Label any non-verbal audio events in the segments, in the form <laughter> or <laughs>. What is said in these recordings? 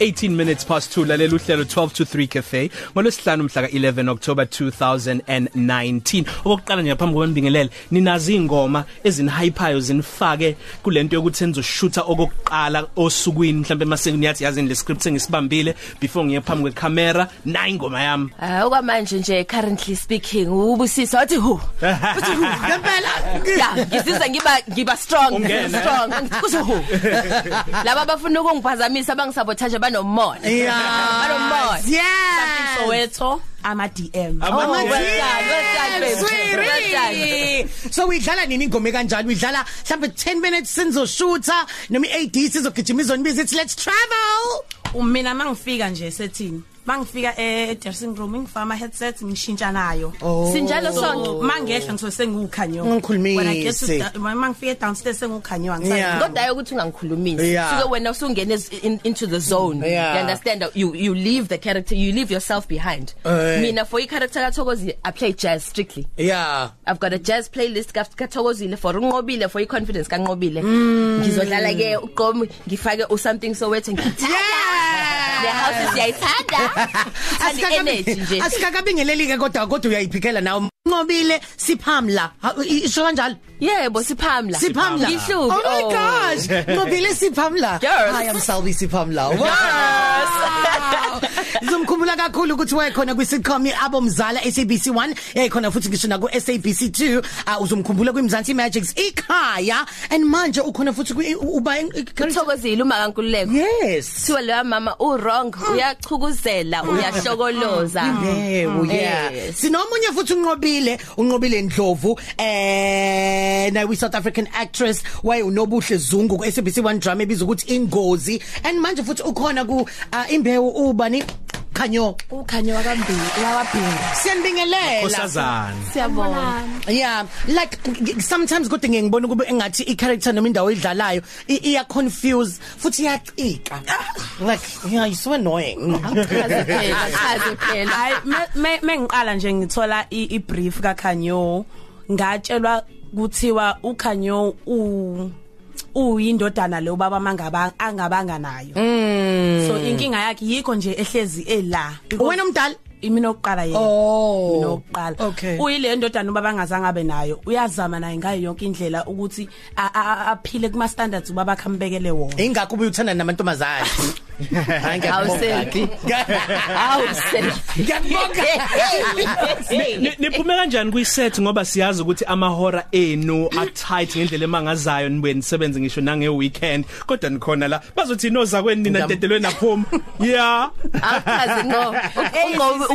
18 minutes past 2 lalela uhlelo 12 to 3 cafe ngolwesihlanu mhla ka11 October 2019 okokuqala nje ngaphambi kokuba nibingelele ninazi ingoma ezinihypayo zinifake kulento yokuthi senizoshootha okokuqala osukwini. Mhlambe emasekuni yathi yazi le script sengisibambile before ngiye phambi kwecamera na ingoma yami. Ah okwamanje nje currently speaking ubusisa wathi hu uthi hu ngempela? Ya ngisizwe ngiba ngiba strong strong. Kuthi hu. Laba bafuna ukungiphazamisa bangisabotage banomona banomona Yeah. Soweto ama DM Oh, Ama- well done, well done, baby. Well done. Sweetie. So uyidlala nini ingoma kanjalo uyidlala mhlambe 10 minutes sinzoshootha noma i-AD sizogijima izonibiza it's let's travel mina mangifika nje sethini mangifika e dressing room ngifaka ama headset ngishintsha nayo. Sinjalo so sonke. mangehla ngisuke sengukhanyo Ngikhulumise. when i get to sta- when mangifika downstairs sengukhanyo Yeah. angisayi kodwa ukuthi ungangikhulumisi. Suke wena usungena in, into the zone. Yeah. you understand? You you leave the character you leave yourself behind. Eh. mina for i character kaThokozi i play jazz strictly. Yeah. I've got a jazz playlist ka kaThokozile for unqobile for i confidence kanqobile. Ngizodlala ke uqomi ngifake u something so wethu ngithanda. The house siyayithanda. And energy nje. asikakabingeleli ke kodwa kodwa uyayiphikela nawe nqobile siphamla. Ha, i- isho kanjalo? Yebo siphamla. Siphamla. Ngihlubi oh my gosh. Nqobile siphamla. Girls. hi i'm Salvi siphamla. Wow. Ngizomkhumbula kakhulu ukuthi wayekhona kwi sitcom abomzala SABC 1 yayikhona futhi ngisho na ku SABC 2 uh, uzomkhumbula kwimzansi Magics ikhaya. And manje ukhona futhi kwi- uba Thokozile uma kankululeko. Yes. Kuthiwa leya mama u wrong uyachukuzela uyahlokoloza. Yebo yeah. Yes. sinomunye futhi unqobile unqobile Ndlovu eh na we South African actress waye unobuhle Zungu ku SABC 1 drama ebizwa ukuthi ingozi. And manje futhi ukhona ku uh, imbewu ubani khanyo. Ukhanyo wakambili wabhinga siyanibingelela Nkosazana siyabona yeah like g- sometimes kodwa ngiye ngibona kube engathi i character noma indawo idlalayo i- iya confuse futhi iyacika. Like yeah you so annoying. Chaze phela chaze phela hayi me- me- mengiqala nje ngithola i i brief kakhanyo ngatshelwa kuthiwa ukhanyo u uyindodana lo baba mangaba angabanga nayo. So inkinga yakhe yikho nje ehlezi ela. Wena umdala imina oqala yena. Oh. mina oqala Okay. uyile ndodana ubaba angazange abe nayo. Uyazama naye ngayo yonke indlela ukuthi a- a- a- aphile kuma standards ubaba khambekele wona. Ingakho ubuthanda namantombazana hayi awuselfi awuselfi ngiyakubonga Ni- niphume kanjani kwiset ngoba siyazi ukuthi amahora enu a tight ngendlela emangazayo nibuye nisebenze ngisho nange weekend kodwa nikhona la. Bazothi noza kweni nina ntetelwe naphuma yeah awuchaze ngo.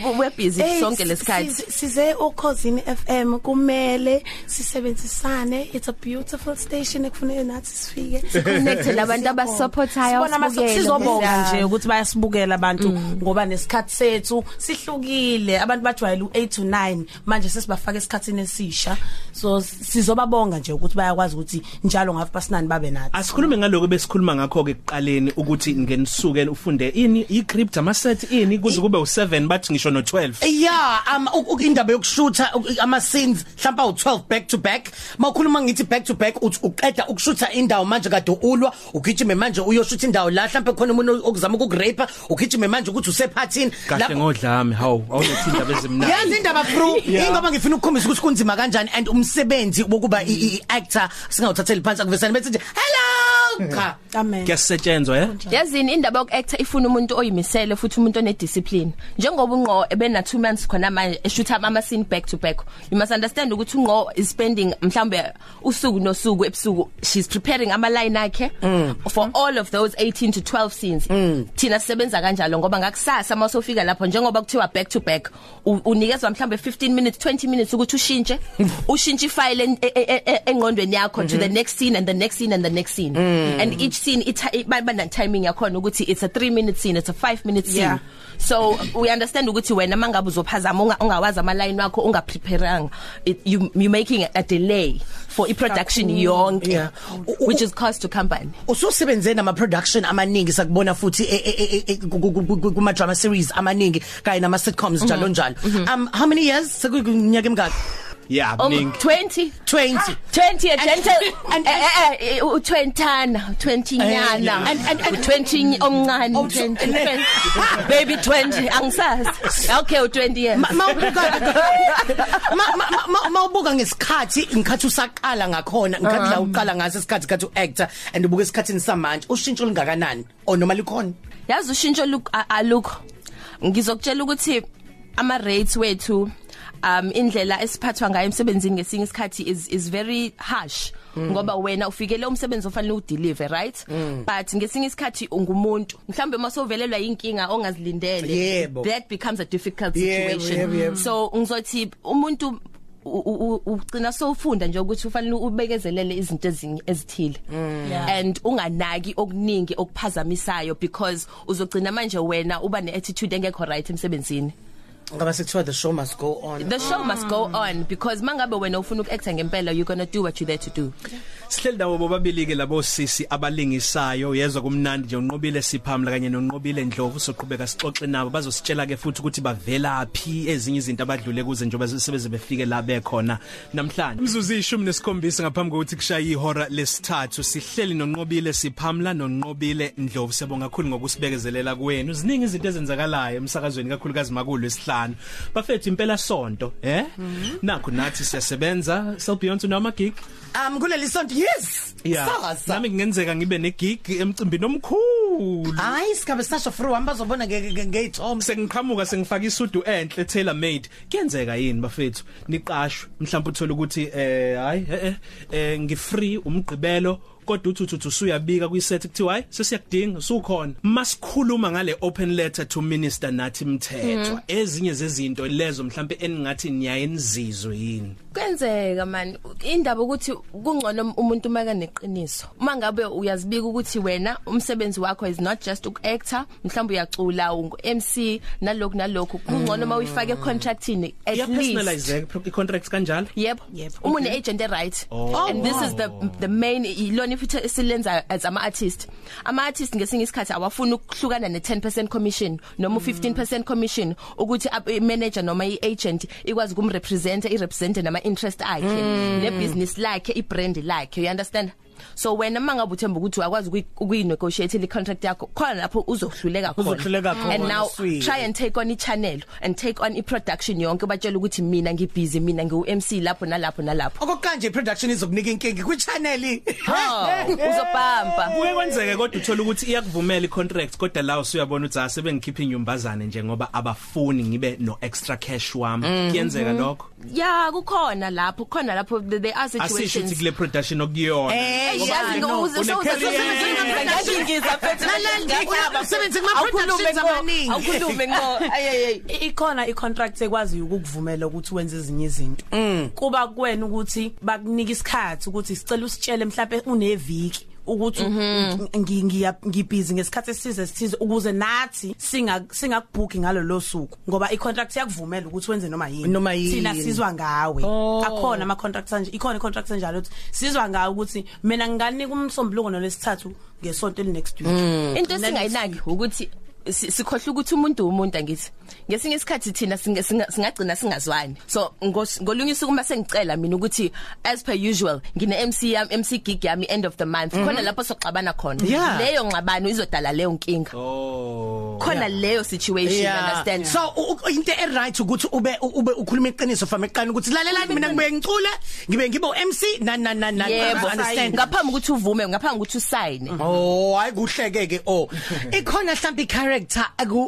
Ngo we busy Hey, sonke si- lesikhathi si- size ukhosini FM kumele sisebenzisane. It's a beautiful station ekufanele nathi sifike. Connected labantu abasupportayo Sibona ama- abasibukele. sizobonga. Yeah. Nje ukuthi bayasibukela abantu ngoba nesikhathi sethu sihlukile. Abantu bajwayele u8 to 9 manje sesibafaka esikhatsini esisha. So sizobabonga nje ukuthi bayakwazi ukuthi njalo ngafu pasinani babe nathi. Asikhulume ngaloko besikhuluma ngakho ke ekuqaleni ukuthi ngenisuke ufunde ini i-crypt ama set ini kuze kube u7 bathi ngisho no12 yeah um u- u- indaba yokushutha u- ama scenes mhlawumbe u12 back to back. Mawukhuluma ngithi back to back uthi uqeda ukushutha indawo manje kade ulwa ugijime manje uyoshutha indawo la mhlawumbe khona umuntu okuzama ukurape ugijime manje ukuthi usephathini. Kahle ngodlami hawu awulethi indaba ezimnandi. Yazi indaba bro. Ingoba ngifuna ukukhombisa ukuthi kunzima kanjani and umsebenzi wokuba i- i- i-actor singawuthatheli phansi akuvesana bethi nje hello! Cha <laughs> amen. Kuyasetshenzwa eh yazini indaba yokuactor ifuna umuntu oyimisele futhi umuntu onediscipline. Njengoba unqo ebena 2 months khona manje eshutha ama scene back to back you must understand ukuthi unqo is spending mhlambe usuku nosuku ebusuku. She's preparing ama line akhe for all of those 18 to 12 scenes. Thina sisebenza kanjalo ngoba ngakusasa masofika lapho njengoba kuthiwa back to back u- unikezwa mhlambe 15 minutes 20 minutes ukuthi ushintshe <laughs> ushintshe ifile e- e- e- engqondweni yakho to the next scene and the next scene and the next scene. And each scene it iba na timing yakhona ukuthi it's a 3 minute scene it's a 5 minute scene. Yeah. so we understand ukuthi wena mangabe uzophazama unga- ungawazi ama line wakho ungaprepareanga it- you you making a delay for i production yonke Yeah. which is cost to company ususebenze nama production amaningi sakubona futhi e- e- e- ku- ku- ku- ku- kuma drama series amaningi kanye nama sitcoms njalo njalo. Um how many years? Sekunyaka emingaki? Yeah Um, mningi 20 20 20 a gentle <laughs> and- eh eh, eh u20 20 nyana and- and- and- 20 omncane Oh, 20 and then- baby 20 angisazi. Okay u20 years. Ma- mawubuka ma- ma- ma- mawubuka ngesikhathi ngikhathi usaqala ngakhona ngikhathi la uqala ngaso isikhathi kathi uactor and ubuka esikhathini samanje ushintsho lingakanani o noma likhona? Yazi ushintsho look alukho. Ngizokutshela ukuthi ama rates wethu um indlela esiphathwa ngayo emsebenzini ngesinye isikhathi is is very harsh. Ngoba wena ufikele umsebenzi ofanele udeliver right? But ngesinye isikhathi ungumuntu. Mhlambe masovelelwa inkinga ongazilindele Yebo. that becomes a difficult Yebo, situation. yebo, yebo. so ngizothi umuntu u- u- u- ugcina sowufunda nje ukuthi ufanele ubekezelele izinto ezinye ezithile. And unganaki okuningi okuphazamisayo because uzogcina manje wena uba neattitude engekho right emsebenzini. Ngoba sekuthiwa the show must go on. The show must go on because mangabe wena ufuna ukuacta ngempela you're going to do what you there to do. Sihleli dawo bobabili ke labo sisi abalingisayo. Yezwa kumnandi nje unqobile siphamla kanye nonqobile Ndlovu soqhubeka sixoxe nabo. Bazositshela ke futhi ukuthi bavelaphi ezinye izinto abadlule kuze njoba sebeze befike la bekhona. Namhlanje. Imzuzu ishumi nesikhombisa ngaphambi kokuthi kushaye ihora lesithathu. Sihleli nonqobile siphamla nonqobile Ndlovu. Siyabonga kakhulu ngokusibekezelela kwenu ziningi izinto ezenzakalayo emsakazweni kakhulukazi makulu esihlanu. Bafethu impela sonto eh? Nakho nathi siyasebenza. Self beyond noma gig? Um kuleli sonto yes Yeah. sasa Nami kungenzeka ngibe negig emcimbini omkhulu. hayi sikabe sasho free hamba zobona ngeyithombe Sengiqhamuka sengifaka isudu enhle tailor made. Kuyenzeka yini bafethu? Niqashwe mhlawumbe uthola ukuthi eh hayi eh eh, eh ngifree umgqibelo kodwa uthi usuyabika kwiset kuthiwa hayi sesiyakudinga usukhona masikhuluma ngale open letter to minister nathi mthethwa ezinye zezinto lezo mhlawumbe eningathi niyayenzizwe yini kwenzeka man indaba ukuthi kungcono umuntu maka neqiniso uma ngabe uyazibika ukuthi wena umsebenzi wakho is not just ukuactor mhlawumbe uyacula ungu MC nalokho nalokho kungcono uma uyifake contractini at iya least personalize i-contracts kanjalo Yebo. Yebo. Uma une agent e right. Oh. And this is the the main ilona ifithi esilenza as ama artist. Ama artist ngesinye isikhathi awafuna ukuhlukana ne 10% commission noma 15% commission ukuthi ab- i manager noma i agent ikwazi kumrepresent i represent nama interest akhe ne business lakhe i brand lakhe you understand? So wena mangabe uthemba ukuthi uyakwazi ukuyinegotiate le contract yakho khona lapho uzohluleka khona. Uzohluleka khona, and now sweet. try and take on i channel and take on i production yonke batshela ukuthi mina ngibusy mina ngiu MC lapho nalapho nalapho. Okokanje production izokunika inkingi ku channel ha uzobhamba. Kuke kwenzeke kodwa uthola ukuthi iyakuvumela icontract kodwa la usuyabona ukuthi asebengikhipha inyumbazane nje ngoba abafuni ngibe no extra cash wami. Kuyenzeka lokho? Ya kukhona lapho khona lapho there are asisho ukuthi situations. kule production okuyona Eh, Ngoba yazi no, ngo uze une-career. ngiyazingiza phethe usebenze kuma productions amaningi awukhulume ngo <laughs> ayeyey I- ikhona icontract ekwazi ukukuvumela ukuthi wenze ezinye izinto. Kuba kuwena ukuthi bakunika isikhathi ukuthi sicela usitshele mhlawumbe uneviki. Ukuthi ngi- ngiya- ngibhizi ngesikhathi esize sithize ukuze nathi singa singakubhooki ngalo lo suku ngoba icontract yakuvumela ukuthi wenze noma yini. Thina sizwa ngawe. Akhona ama contracts anje ikhona icontract enjalo ukuthi sizwa ngawe ukuthi mina nginganika umsombuluko nolesithathu ngesonto eli next week into singayinaki ukuthi sikhohle ukuthi umuntu umuntu angithi. Ngesinye isikhathi thina singe- singa- singagcina singazwani. So ngos- ngolunye usuku mase ngicela mina ukuthi as per usual ngine MC yami MC gig yami end of the month. Khona lapho soxabana khona. Yeah. leyo ngxabano izodala leyo nkinga. Oh. Khona leyo situation understand? So u- u- into e right ukuthi ube ube ukhuluma iqiniso from eqani ukuthi lalelani mina ngibe ngicule ngibe ngibe uMC na na na na yebo. understand. Ngaphambi ukuthi uvume ngaphambi ukuthi usayine. Oh hayi kuhleke ke oh. <laughs> Ikhona mhlawumbe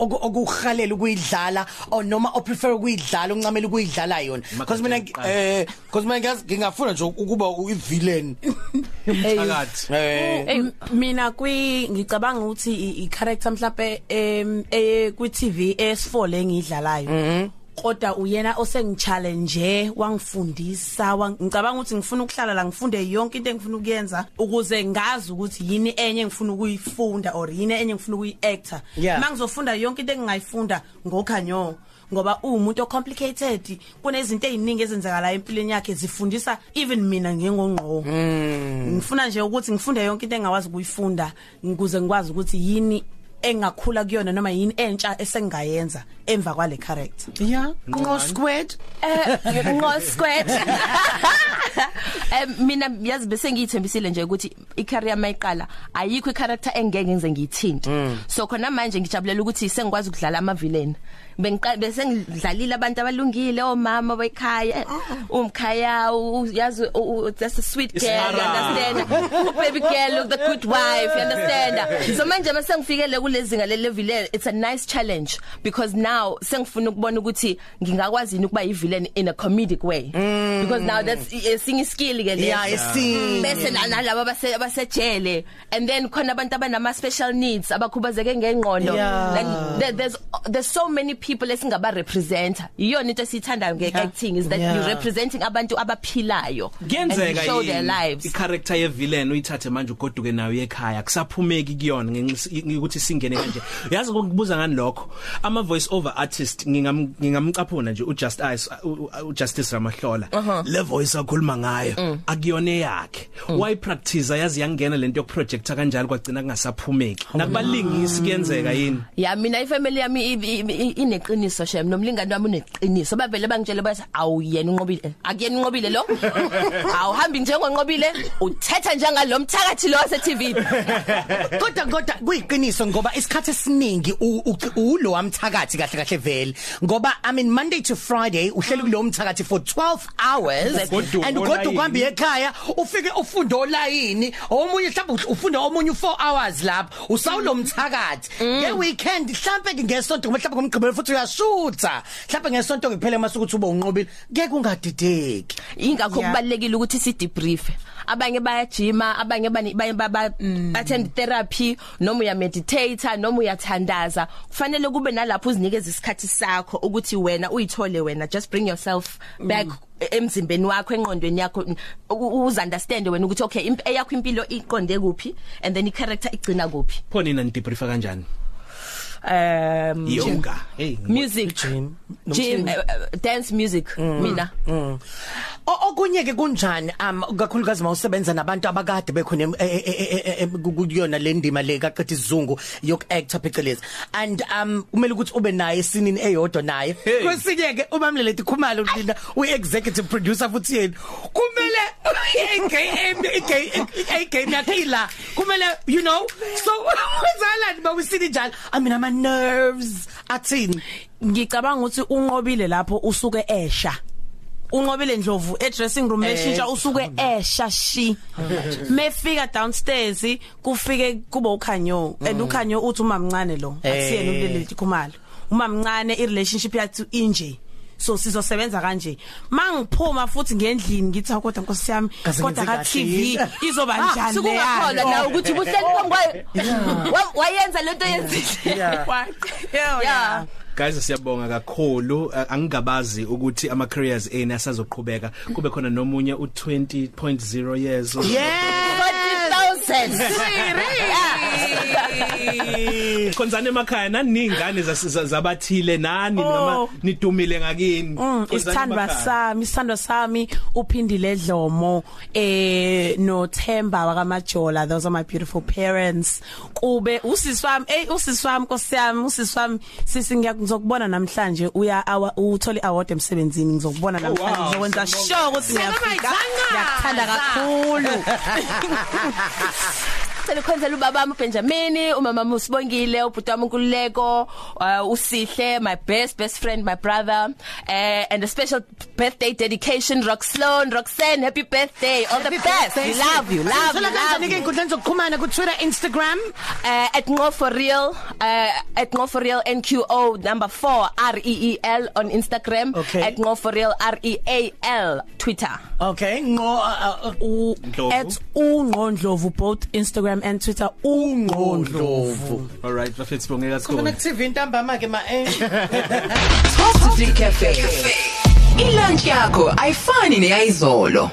oku- okuhalela ukuyidlala or noma o prefer ukuyidlala uncamela ukuyidlala yona. Because mina eh because mina ngingafuna nje ukuba i-villain <laughs> phakathi eh. Hey mina kwi ngicabanga ukuthi i- i character mhlawumbe em eh kwi TV S4 lengidlalayo kodwa uyena osengichallenge wangifundisa wang- ngicabanga ukuthi ngifuna ukuhlala la ngifunde yonke into engifuna ukuyenza ukuze ngazi ukuthi yini enye engifuna ukuyifunda or yini enye engifuna ukuyiactor. Yeah. mangizofunda yonke into engingayifunda ngokhanyo ngoba umuntu ocomplicated kunezinto eziningi ezenzakala empilweni yakhe zifundisa even mina ngengongqo ngifuna nje ukuthi ngifunde yonke into engawazi ukuyifunda ukuze ngikwazi ukuthi yini engakhula kuyona noma yini entsha esengayenza emva kwale character. Yeah ngo squared. Eh ngo squared. <laughs> Em mina yazi bese ngiyithembisile nje ukuthi icareer mayiqala ayikho icharacter engeke ngize ngiyithinte. So khona manje ngijabulela ukuthi sengikwazi ukudlala ama villain bengiqala bese ngidlalile abantu abalungile omama bekhaya umkhaya uyazi that's a sweet girl you understand? Baby girl look the good wife you understand? <laughs> So manje mase ngifikele kulezinga le level it's a nice challenge because now sengifuna ukubona ukuthi ngingakwazi ukuba i villain in a comedic way. Mm. because now that's sing skill ke yeah isi bese nalabo base basejele. And then khona abantu abanama special needs abakhubazeke ngengqondo. Yeah. and there, there's there's so many people esingaba representer. Iyona into esithandayo nge acting is that Yeah. you representing abantu abaphilayo and you kuyenzeka show their lives. i-character ye villain uyithathe manje ugoduke nayo ekhaya kusaphumeki kuyona ngenxa ukuthi singene kanje. Yazi ukubuza ngani lokho? Ama voice over artist ngingam ngingamcaphuna nje uJust Ice uJustice Ramahlola. Le voice akhuluma ngayo akuyona yakhe why practice yazi yangena lento yokuprojecta kanjalo kwagcina kungasaphumeki. Nakubalingisi kuyenzeka yini? Ya mina ifamily yami i- ineqiniso shem. Nomlingani wami uneqiniso. Bavele bangitshela bathi awuyena unqobile. Akuyena unqobile lo? <laughs> Awuhambi njengonqobile uthetha njengalo mthakathi lo wase TV <laughs> kodwa kodwa kuyiqiniso ngoba isikhathi esiningi ulo wamthakathi kahle kahle vele. Ngoba i mean monday to friday uhleli kulo mthakathi for 12 hours. And kodwa kuhamba ekhaya ufike ufunde olayini. Omunye mhlawumbe ufunda omunye 4 hours lapho. Usawulo mthakathi. Nge weekend mhlawumbe ngesonto mhlawumbe ngomgqibelo futhi uyashutha mhlawumbe ngesonto kuphela mase ukuthi ube unqobile ngeke ungadideki. Ingakho Yeah. kubalekile ukuthi si debrief abanye bayajima abanye bani- baye baba attend therapy noma uya meditate noma uyathandaza. Kufanele kube nalapho uzinikeza isikhathi sakho ukuthi wena uyithole wena. Just bring yourself back emzimbeni wakho engqondweni yakho. U- uze understand wena ukuthi okay imp- eyakho impilo iqonde kuphi and then i character igcina kuphi. Phone ina debriefa kanjani? Um yoga hey music Gym. gym uh, uh, dance music mina O- okunye ke kunjani um kakhulukazi mawusebenza nabantu abakade bekhona em- e- e- e- e- e- ku- kuyona le ndima le kaqedwe isizungu yok actor phecelezi and um kumele ukuthi ube naye sinini eyodwa naye Hey. kwesinye ke ubamlelethi khumalo lina uyi executive producer futhi yena kumele igame igame igame yakila kumele you know so wenzalani bawusini njalo i mean ama nerves athini? Ngicabanga ukuthi unqobile lapho usuke esha. Unqobile ndlovu e dressing room eshintsha usuke esha shi. Mefika downstairs kufike kuba ukhanyo and ukhanyo uthi uma mncane lo akusiyena ulelethi khumalo uma mncane i relationship yathu inje. So sizosebenza kanje. Mangiphuma futhi ngendlini ngithi "Hawu, kodwa nkosi yami Kaze kodwa ka ngenze TV kahle." izoba njani sikungakholwa leyo? nawe ukuthi buhleli phambi kwayo wayenza lento yenzile. <laughs> Yeah. Yeah. Guys siyabonga kakhulu. Uh, angigabazi ukuthi ama careers eni asazoqhubeka. Kube khona nomunye u20.0 years. Yeah. 40000 Khonzane emakhaya nani ingane zabathile? Nani Oh. noma nidumile ngakini? Mm, isithandwa sami isithandwa sami uphindile Dlomo eh no Themba wakamajola those are my beautiful parents. Kube usisi wami eh usisi wami nkosiyami usisi wami sisi ngiyakuzokubona namhlanje uya awa- uthole award emsebenzini ngizokubona namhlanje wow, ngizokwenza sure ukuthi ngiyafika. Ngiyakuthanda kakhulu. <laughs> Sele khonzela ubaba wami uBenjamin, umama wami usibongile, ubhuti wami uNkululeko, uh, uSihle, my best best friend, my brother, uh, and a special birthday dedication Roxlone, Roxanne, happy birthday. All the best. We love you. Love you. Thola kanjani Love ke you. inkundleni zokuxhumana ku Twitter Instagram Uh, at Ngo for real, uh, at Ngo for real NQO number 4 R E E L on Instagram, Okay. at Ngo for real R E A L Twitter. okay ngo uh, uh, u Ndlovu. at ungqondlovu both Instagram and Twitter ungqondlovu All right bafethu sibongeka Khona sikhona ku TV intambama ke ma eh Top 3 Cafe. Ilunch yakho ayifani neyizolo.